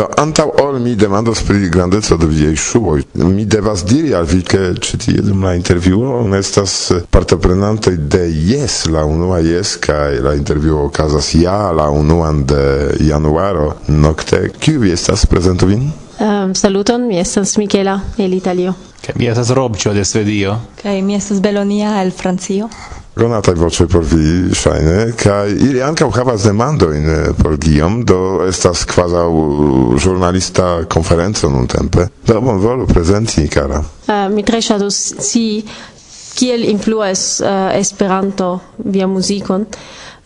Do antaŭ ol mi demandos pri grandeco de viaj ŝuoj, mi devas diri al vi ke ĉi tie dum la intervjuo on estas partoprenantoj de jes, la unua jes kaj la intervjuo okazas ja la unuan de januaro nokte. Kiu vi estas prezentu vin? Um, saluton, mi estas Michela el Italio. Kaj mi estas Robĉo de Svedio. Kaj mi estas Belonia el Francio konataj voĉoj por vi ŝajne kaj ili ankaŭ havas demandojn eh, por Guillaume do estas kvazaŭ ĵurnalista konferenco nuntempe. Do bonvolu prezenti kara. Uh, mi tre ŝatus si kiel influas uh, Esperanto via muzikon.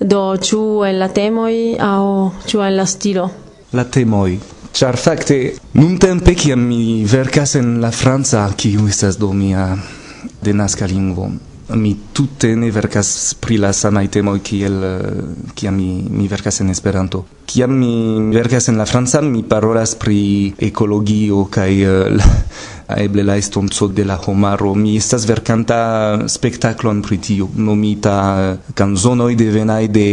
Do ĉu en la temoj aŭ ĉu en la stilo? La temoj. Char facte, nun tempe kiam mi vercas en la Franza, kiu estas do mia denasca lingvo, mi tutte ne verkas pri la samaj temoj kiel eh, kiam mi mi verkas en Esperanto. Kiam mi verkas en la franca mi parolas pri ekologio kaj eh, la, eble la estonco de la homaro. Mi estas verkanta spektaklon pri tio, nomita eh, Canzonoj devenaj de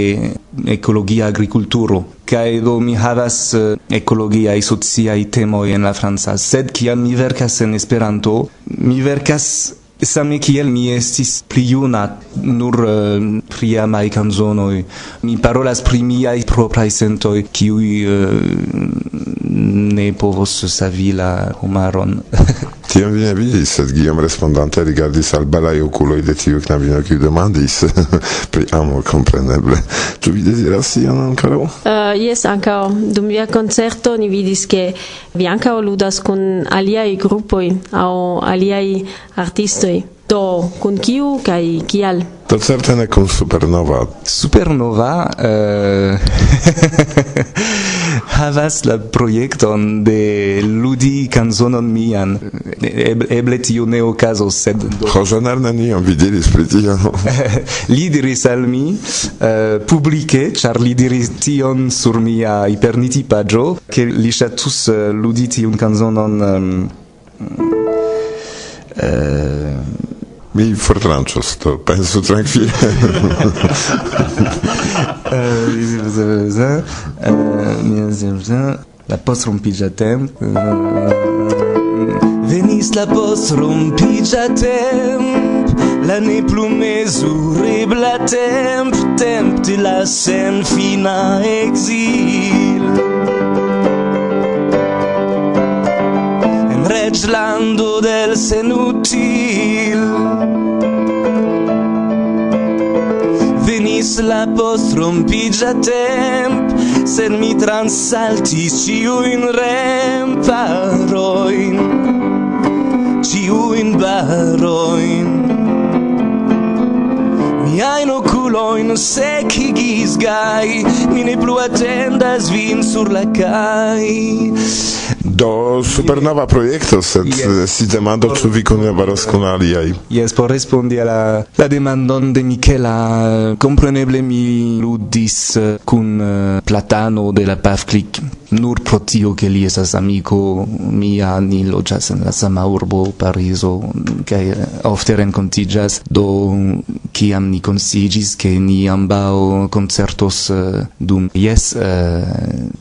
ekologia agrikulturo. Kaj do mi havas ekologiaj sociaj temoj en la franca. Sed kiam mi verkas en Esperanto, mi verkas Same kiel mi estis pli juna, nur eh, uh, pri amaj kanzonoj. Mi parolas pri miaj propraj sentoj, kiuj uh, ne povos savi la homaron. Tiam vi ne vidis, sed Guillaume respondante rigardis al belai oculoi de tiu knabino, kiu demandis pri amo, kompreneble. Tu vi deziras tion ancora? Uh, yes, ankaŭ. Dum via concerto ni vidis, che vi ankaŭ ludas con aliai gruppoi au aliai artistoi. Do, kun kiu kai kial? To certe ne kun Supernova. Supernova... Uh... havas la projekton de ludi canzonon mian. Eble tio ne okazos, sed... Rosanar nenion vi diris pri tio. li diris al mi, uh, publike, char li diris tion sur mia iperniti pagio, che li shatus uh, eh, ludi tiun canzonon... Um, uh, eh, Mi fortranĉos, do penso trankvile. Eh, eh, la postrumpiĝa tempo Venis la postrumpiĝa tempo La ne plu mezurebla tempo Tempo de la senfina ekzilo reggilando del senutil. Venis la post rompigia temp Sed mi transaltis ciuin remparoin Ciuin baroin. Miain oculoin secigis gai Mi ne plu attendas vin sur la cai. Do supernova projekto, sed yes. si demando ĉu vi kunlaboros kun aliaj. Jes, por respondi al la, la demandon de Michela kompreneble mi ludis eh, kun eh, Platano de la Pavklik nur pro tio che li esas amico mia ni loĝas en la sama urbo Parizo kaj eh, ofte renkontiĝas do kiam ni konsiĝis ke ni ambaŭ koncertos dum jes uh,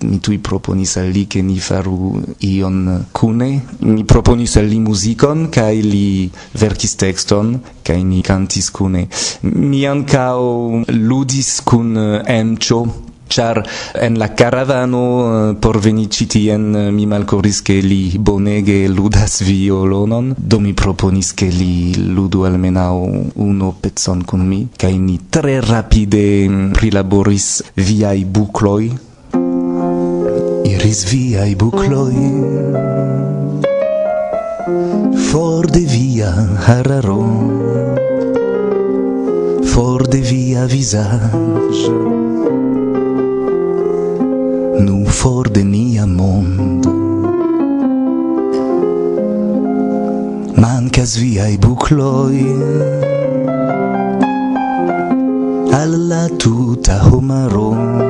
mi tuj proponis al li ke ni faru ion kune. Mi proponis el li musicon, cae li verkis texton, cae ni cantis kune. Mi ancao ludis kun emcio, eh, char en la caravano eh, por veni citien eh, mi malcoris che li bonege ludas violonon do mi proponis che li ludu almenau uno pezzon con mi cae ni tre rapide mm, prilaboris viai bucloi iris via i bucloi. For de via hararon for de via visage nu for de nia mondo. Mancas via i bucloi. Alla tuta homarone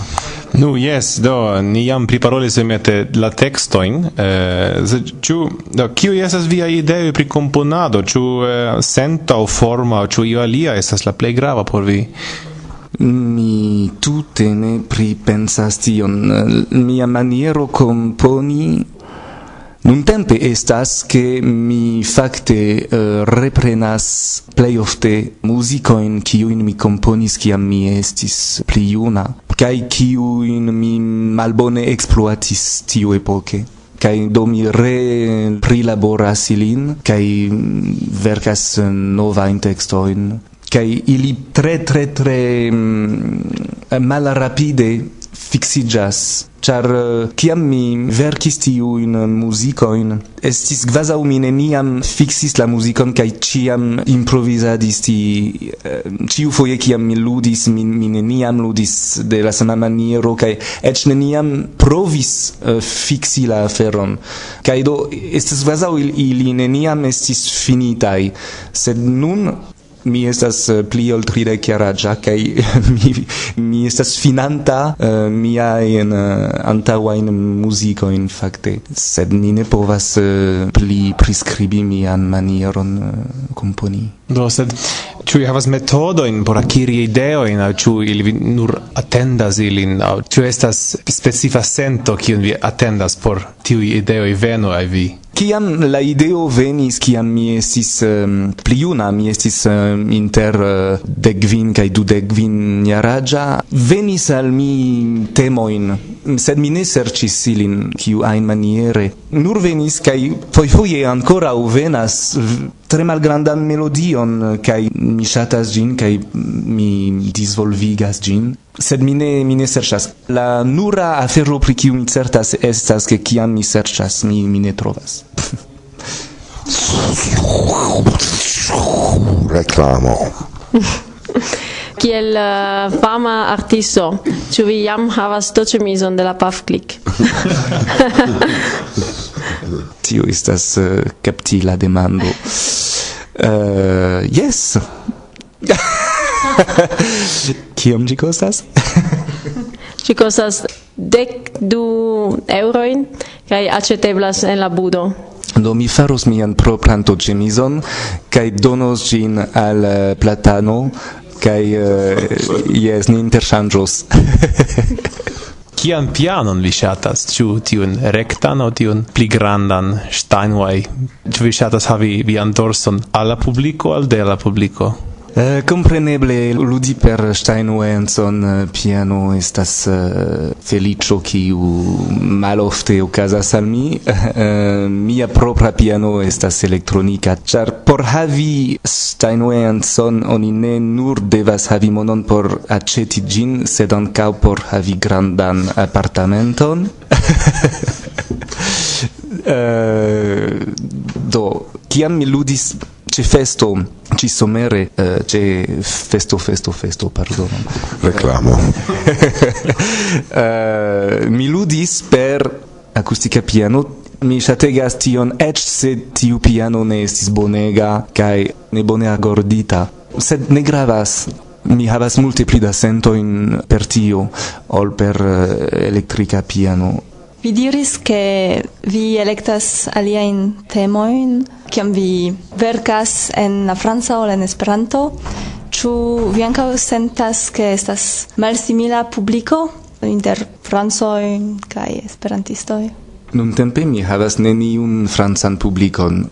Nu, yes, do, ni jam priparolis emete la textoin, eh, ciu, do, kiu esas via ideo pri componado, ciu eh, senta o forma, ciu io alia esas la plei grava por vi? Mi tute ne pripensas tion, mia maniero componi Nun tempe estas che mi facte uh, eh, reprenas plej ofte muzikojn in mi componis kiam mi estis pli una kai kiu in mi malbone exploatis tiu epoke kai do mi re prilaboras ilin kai mm, verkas nova in textoin. Kai ili tre tre tre mal malrapide fixigas char eh, kiam mi verkis tiu in muzicoin estis gvaza u mine niam fixis la muzikon kai ciam improvisadis ti eh, ĉiu foje kiam mi ludis mi, mi niam ludis de la sama maniero kaj eĉ neniam provis eh, uh, fixi la aferon. Kai do estis kvazaŭ ili, ili neniam estis finitai sed nun mi estas eh, pli ol 30 jaraĝa kaj mi mi estas finanta eh, uh, miajn uh, eh, antaŭajn muzikojn fakte sed ni ne povas uh, pli priskribi mian manieron uh, componi. do sed ĉu vi havas metodojn por akiri ideojn aŭ ĉu ili nur atendas ilin aŭ ĉu estas specifa sento kiun vi atendas por tiuj ideoj venu al vi Kiam la ideo venis, kiam mi estis um, pli juna, mi estis um, inter uh, degvin kaj dudegvin jaraĝa, venis al mi temoin, sed mi ne serĉis ilin, kiu ajn maniere. Nur venis, kaj fojfoje ancora venas tre malgrandan melodion kai mi ŝatas ĝin kaj mi disvolvigas ĝin sed mi ne mi ne serĉas. La nura afero pri kiu mi certas estas ke kiam mi serĉas mi mi ne trovas. Reklamo. Kiel uh, fama artisto, ĉu vi jam havas do ĉemizon de la Pafklik? tio estas uh, captila demando. Uh, yes! Kiom ĝi kostas? ĝi kostas dek du eŭrojn kaj aĉeteblas en la budo. Do mi faros mian propran toĝemizon kaj donos ĝin al eh, platano kaj uh, jes ni interŝanĝos kian pianon vi ŝatas, ĉu tiun rektan aŭ tiun pli grandan Steinway, ĉu vi ŝatas havi vian dorson al la publiko al de la publiko? Uh, compreneble ludi per Steinwenzon eh, piano estas eh, uh, felicio kiu malofte okazas al mi. Uh, mia propra piano estas elektronika. Char por havi Steinwenzon oni ne nur devas havi monon por aceti gin sed ankaŭ por havi grandan apartamenton. Uh, do kiam mi ludis c'è festo ci somere eh, uh, c'è festo festo festo perdono. Reclamo. Uh, mi ludis per acustica piano. Mi shategas tion ec se tiu piano ne estis bonega kai ne bone agordita. Sed ne gravas. Mi havas multe pli da sento in per tio ol per eh, uh, elettrica piano. Vi diris che vi electas aliaen temoin, kiam vi verkas en la Franca o en Esperanto, ĉu vi ankaŭ sentas ke estas malsimila publiko inter francoj kaj esperantistoj? Nun tempe mi havas neniun francan publikon.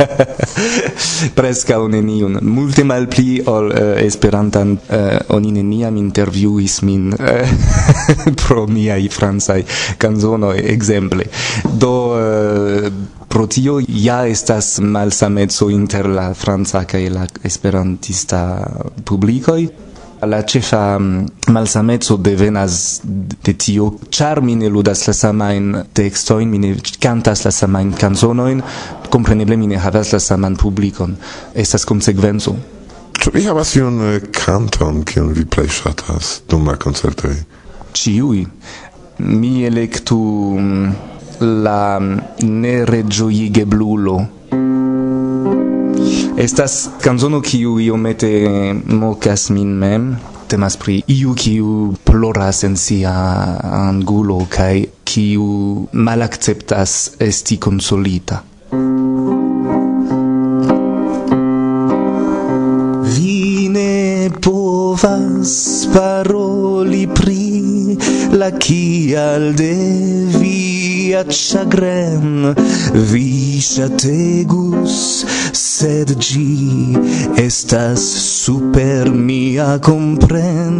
Preskaŭ neniun, multe malpli ol uh, esperantan. Uh, oni neniam intervjuis min uh, pro miaj francaj kanzonoj ekzemple. Do uh, pro tio ja estas malsameco inter la franca kaj la esperantista publikoj la cefa mm, de devenas de tio, char mi ne ludas la samain textoin mi ne cantas la samain canzonoin compreneble mi ne havas la saman publicon Estas consequenzo Ĉu vi havas iun eh, kanton, kiun vi plej ŝatas dum la koncertoj? Ĉiuj. Mi elektu mm, la mm, nereĝojigeblulo. Estas canzono kiu iomete mocas min mem, temas pri iu kiu ploras en sia angulo kaj kiu malakceptas esti konsolita. Vi ne povas paroli pri la kial de via chagren, vi ŝategus sed gi estas super mia compren.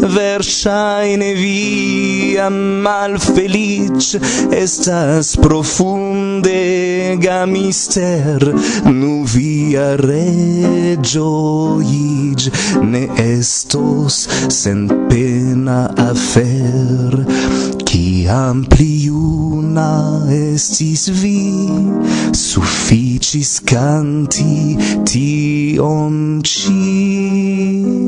Versaine via malfelic estas profundega mister nu via regioig ne estos sen pena afer. Ciam pli una estis vi, sufficis canti tion ci.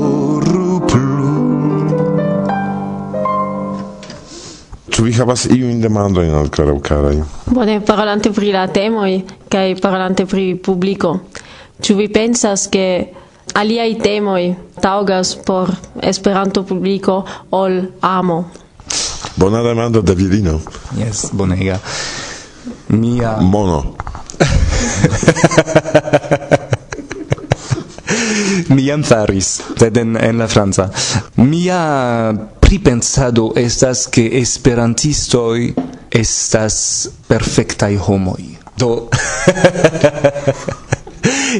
Ĉu vi havas iujn demandojn al Klaro Karaj? Bone, parolante pri la temoj kaj parolante pri publiko, ĉu vi pensas ke aliaj temoj taŭgas por Esperanto publiko ol amo? Bona demando de virino. Yes, bonega. Mia mono. Mi jam faris, sed en, en la franca. Mia pripensado estas che esperantistoi estas perfectai homoi. Do...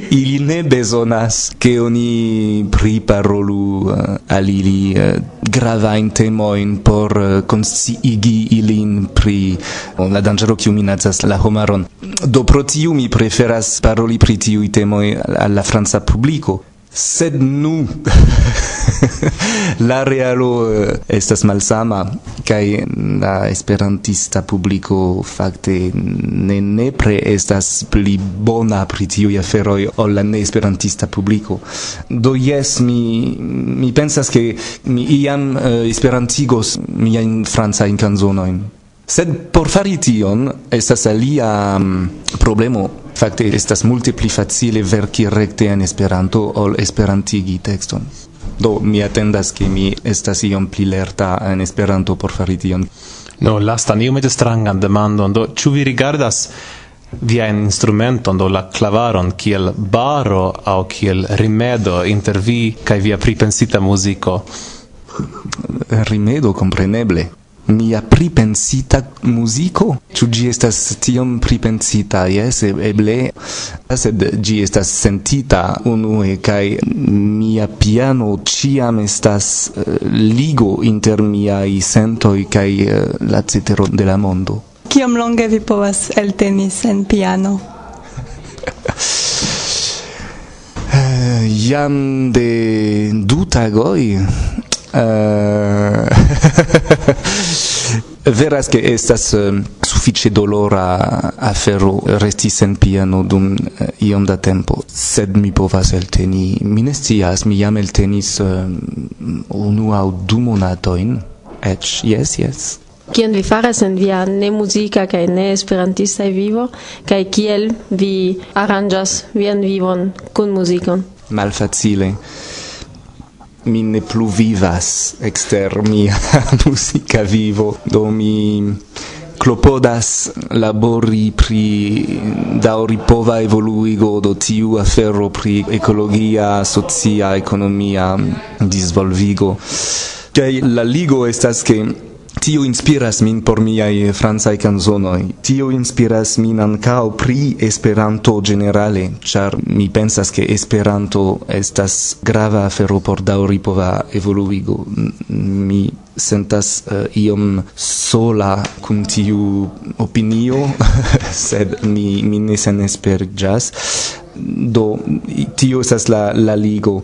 ili ne bezonas che oni priparolu eh, uh, al ili uh, eh, gravain temoin por eh, uh, consciigi ilin pri uh, la dangero kiu minacas la homaron. Do pro tiu mi preferas paroli pri tiui temoi alla franca publico, sed nu. La realo eh, estas malsama kaj la esperantista publiko fakte ne nepre estas pli bona pri tiuj aferoj ol la neesperantista publiko. Do jes mi mi pensas ke mi iam uh, esperantigos miajn francajn kanzonojn. Sed por fari tion estas alia um, problemo Fakte estas multe pli facile verki rekte en Esperanto ol esperantigi tekston. Do mi atendas ke mi estas iom pli lerta en Esperanto por fari tion. No, lastan iomete strangan demandon, do ĉu vi rigardas via instrumenton do la clavaron kiel baro au kiel rimedo inter vi kai via pripensita muziko? Rimedo compreneble mia pripensita musico? Ĉu ĝi estas tiom pripensita? Jes eble. Sed ĝi estas sentita unue kaj mia piano ĉiam estas uh, ligo inter miaj sentoj kaj uh, la cetero de la mondo. Kiom longe vi povas elteni sen piano? Uh, jam de du tagoj. Uh... veras che estas um, suffice dolora afero resti sen piano dum uh, iom da tempo. Sed mi povas elteni mi ne scias mi jam eltenis um, unu aŭ du monatojn. Eĉ yes yes kion vi faras en via ne muzika kaj ne esperantista vivo? Kaj kiel vi aranĝas vian vivon kun muzikon? Malfacile mi ne plu vivas exter mia musica vivo do mi clopodas labori pri dauripova evoluigo do tiu afero pri ecologia, socia, economia, disvolvigo. che la ligo estas che Tio inspiras min por miaj francaj canzonoi. Tio inspiras min ankaŭ pri Esperanto generale ĉar mi pensas ke Esperanto estas grava afero por daŭripova evoluigo. Mi sentas uh, iom sola kun tiu opinio, sed mi mi ne senesperĝas do tio estas la la ligo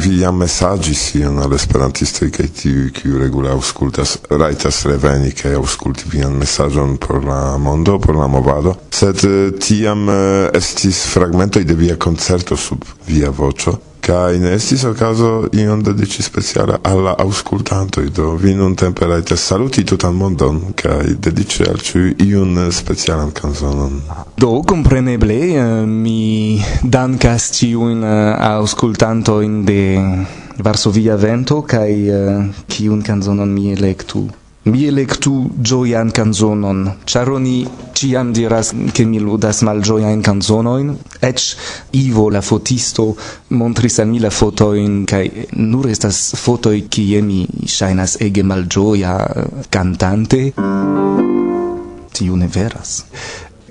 vi jam messagis ion al esperantistoj kaj tiuj kiu regule aŭskultas rajtas reveni kaj aŭskulti vian mesaĝon por la mondo por la movado. Sed eh, tiam eh, estis fragmentoj de via koncerto sub via voĉo Kai ne estis okazo ion dediĉi speciala al la aŭskultantoj, do vi nuntempe rajtas saluti tutan mondon kaj dediĉi al ĉiuj iun specialan kanzonon. Do kompreneble eh, mi dankas ĉiujn eh, aŭskultantojn de Varsovia Vento kaj kiun eh, kanzonon mi elektu. Mi electu gioian canzonon, charoni ciam diras che mi ludas malgioian canzonoin, ec Ivo, la fotisto, montris al mi la fotoin, cae nur estas fotoi cie mi shainas ege malgioia cantante. Tiu ne veras.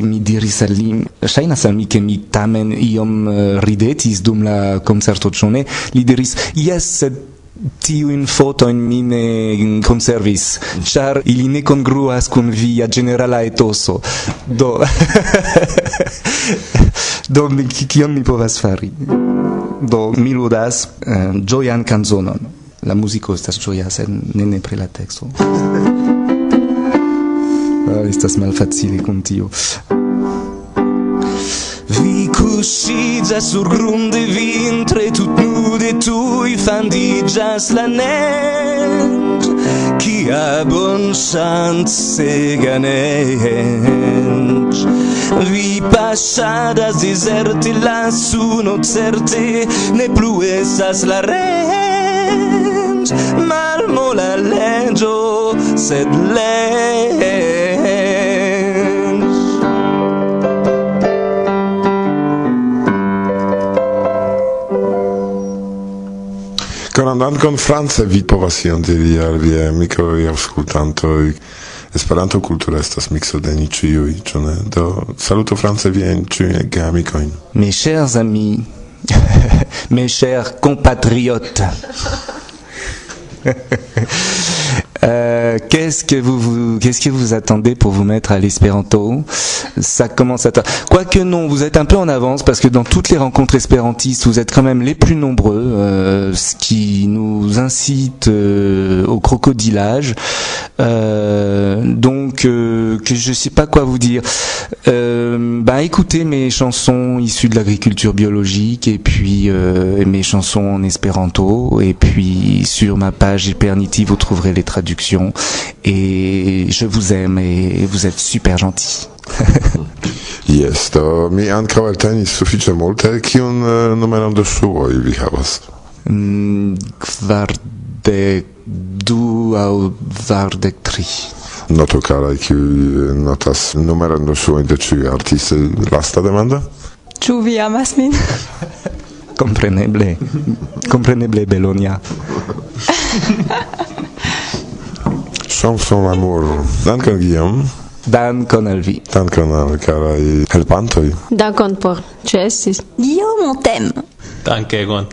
Mi diris al li, shainas al mi che mi tamen iom eh, ridetis dum la concerto, cione, li diris, yes, sed tiu in foto in mine conservis. Char ili ne congruas kun via generala etoso do do mi kio mi povas fari? Do mi ludas eh, uh, joyan canzonon. La musico estas joya sen ne ne pri la texto. Ah, estas malfacile kun tiu ušiđa sur grunde vintre Tut nude tuj fandiĝas la nek Kia bonŝanc sega Vi paŝadas dezerte la suno certe Ne plu estas la reĝ Malmola leĝo, sed lei Koran dankon France vi povas ion diri al vie mikro i auskultantoj Esperanto kultura estas mikso de ni ĉiuj, ĉu ne? Do saluto France vien ĉiuj geamikojn. Mes chers amis, mes chers compatriotes. Euh, qu'est-ce que vous, vous qu'est-ce que vous attendez pour vous mettre à l'espéranto Ça commence à quoique non, vous êtes un peu en avance parce que dans toutes les rencontres espérantistes, vous êtes quand même les plus nombreux, euh, ce qui nous incite euh, au crocodilage. Euh, donc, euh, que je sais pas quoi vous dire. Euh, bah, écoutez mes chansons issues de l'agriculture biologique et puis euh, mes chansons en espéranto et puis sur ma page Hypernity vous trouverez les traductions et je vous aime et vous êtes super gentil. yes, do mi ankaŭ eltenis sufiĉe multe. Kiun uh, numeron de ŝuoj vi havas? Mm, kvardek du aŭ kvardek tri. noto cara kiuj notas numeran noŝuojn de ĉiuj artistoj. Lasta demando? Ĉu vi amas min? Kompreneble. Kompreneble, Belonia. Chanson l'amour. Dankon, Guillaume. Dankon al vi. Dankon al caraj helpantoj. Dankon por ĉesis. Guillaume, tem. Dankegon.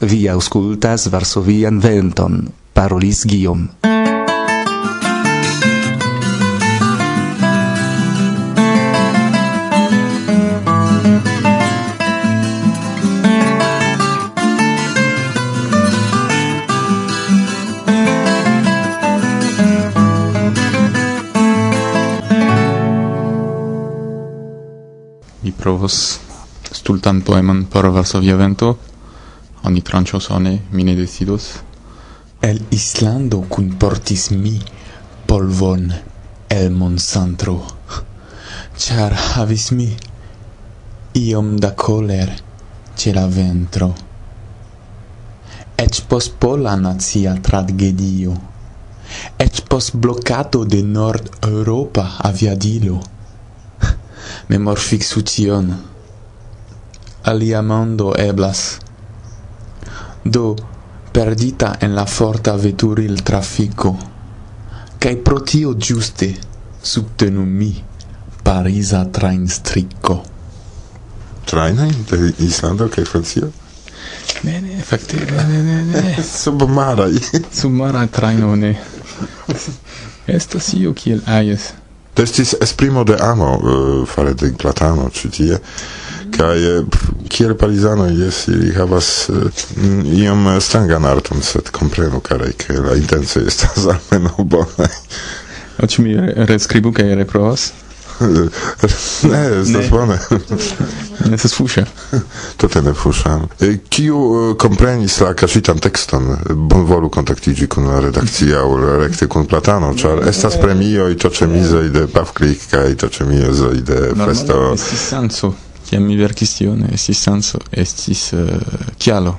Vi auscultas Varsovian venton. Parolis Guillaume. tradukos stultan poemon por Varsovia vento. Oni tranchos one, mi ne decidos. El Islando kunportis mi polvon el Monsantro, Char havis mi iom da coler ce la ventro. Ec pos pola nazia tragedio, ec pos blokado de Nord Europa aviadilo, memorfiksu tion. Alia mondo eblas. Do, perdita en la forta veturil trafico, cae pro tio giuste subtenu mi Parisa train stricco. Traina de Islando che Francio? Ne, ne, fakte, ne, ne, ne, ne. Submara, Submarai trainone. Estas io kiel ajes estis esprimo de amo uh, fare de Platano ci tie kaj eh, kiel parizanoj jes ili havas uh, iom strangan arton sed komprenu kare ke la intencoj estas almeno bona Oĉ mi reskribu kaj reprovas? ne, estas bone. Ne estas fuŝa. Tute ne fuŝa. Kiu komprenis la kaŝitan tekston, bonvolu kontaktiĝi kun la redakcia aŭ rekte kun platano, ĉar estas premioj ĉoĉemizoj de Pavklik kaj ĉoĉemizoj de festo. Normale estis sanco, kiam mi verkis tion, estis sanco, estis kialo.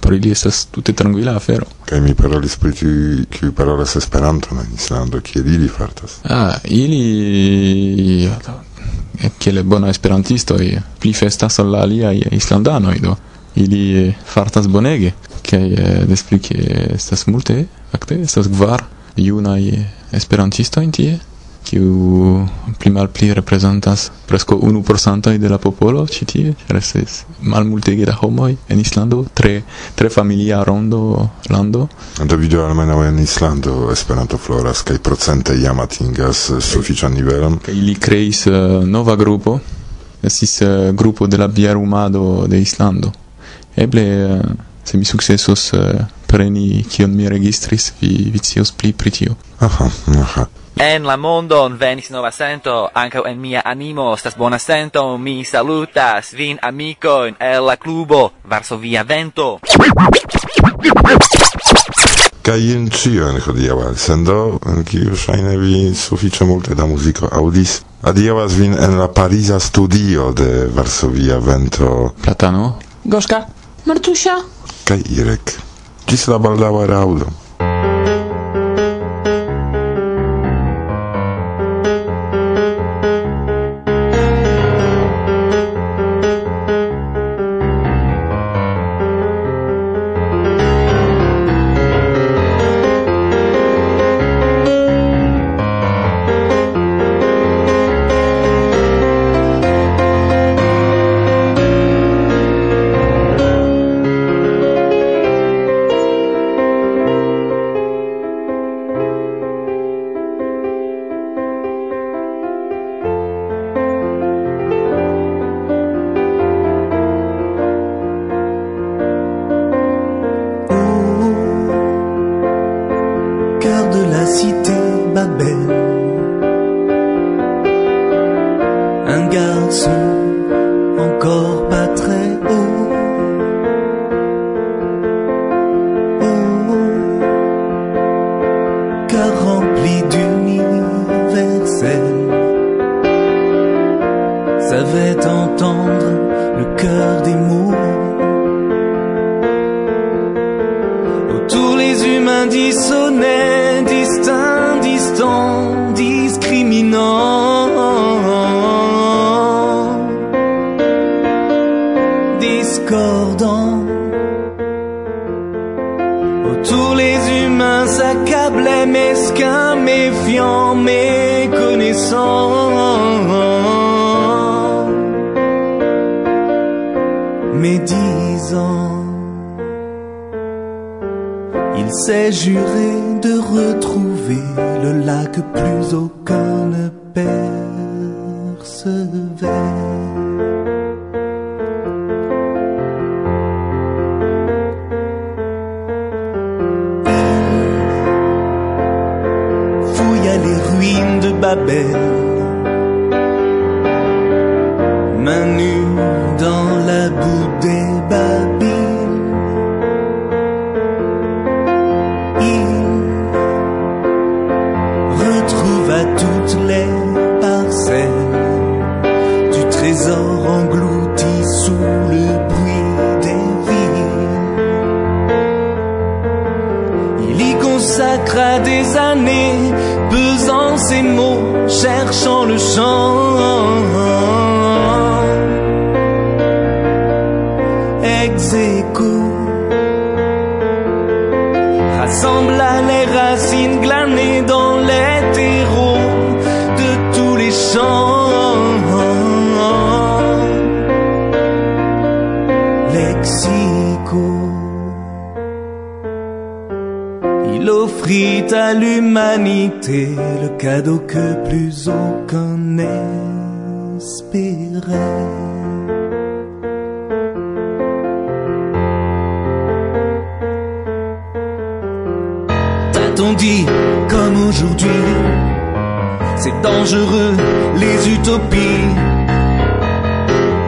por ili estas tute tranquila afero kaj mi parolis pri tiuj kiuj parolas esperanton en islando kiel ili fartas ah ili eh, kiel bonaj esperantistoj eh, pli festas ol la aliaj islandanoj do ili eh, fartas bonege kaj des pli ke estas multe fakte estas kvar junaj esperantistoj tie? qui plus mal plus représentent presque 1% de la population, ce qui est mal multi de homoï en Islande, très, très familier rondo l'ando. Individuellement, oui, en Islande, Esperanto Floras, qui procente jam atingas suficient niveau. Et il crée un uh, eh, nouveau groupe, c'est un uh, eh, groupe de la bière humado de Islande. Eble, uh, se mi successus uh, preni kion mi registris, vi, vi cios pli pri tio. Aha, aha. En la mondon venis nova sento, ankaŭ en mia animo estas bona sento, mi salutas vin amikojn el la klubo Varsovia Vento. Kaj jen ĉion hodiaŭa elsendo, en kiu ŝajne vi sufiĉe multe da muziko aŭdis. Adiaŭas vin en la pariza studio de Varsovia Vento. Platano. Goska. Martusia. Kaj Irek. disse a trabalhava Araudo. lejos vais. Elle fouilla les ruines de Babel dans les de tous les champs. Lexico, il offrit à l'humanité le cadeau que plus aucun espérait. T'a-t-on dit comme aujourd'hui? C'est dangereux les utopies.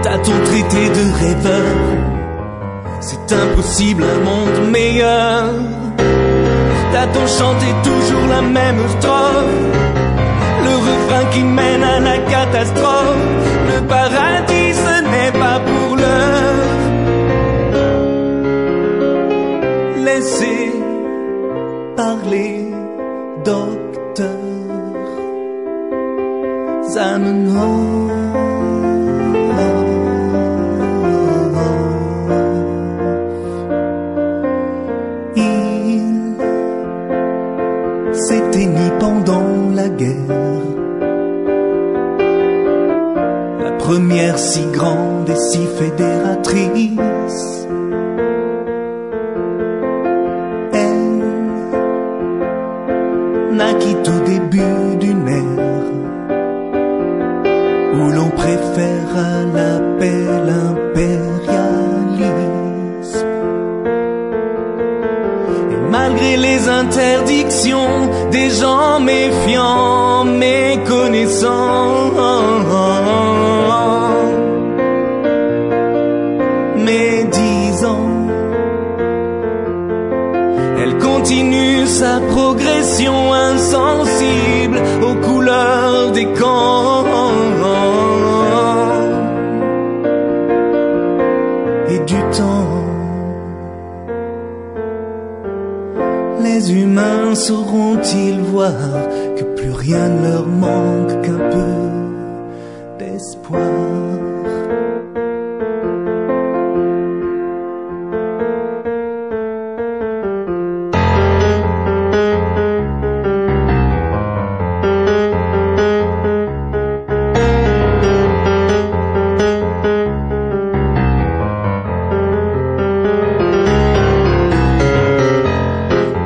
T'a-t-on traité de rêveur? C'est impossible un monde meilleur. T'a-t-on chanté toujours la même strophe? Le refrain qui mène à la catastrophe. Le paradis ugly méconnaissants, médisants, elle continue sa progression insensible aux couleurs des camps et du temps. Les humains sauront-ils voir rien ne leur manque qu'un peu d'espoir?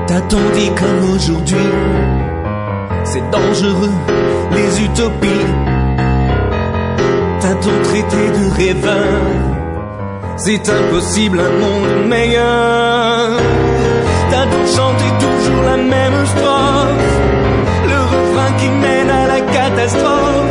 T'a-t-on dit comme aujourd'hui c'est dangereux, les utopies. t'as tantôt traité de rêveur C'est impossible un monde meilleur. T'a-t-on chanté toujours la même strophe Le refrain qui mène à la catastrophe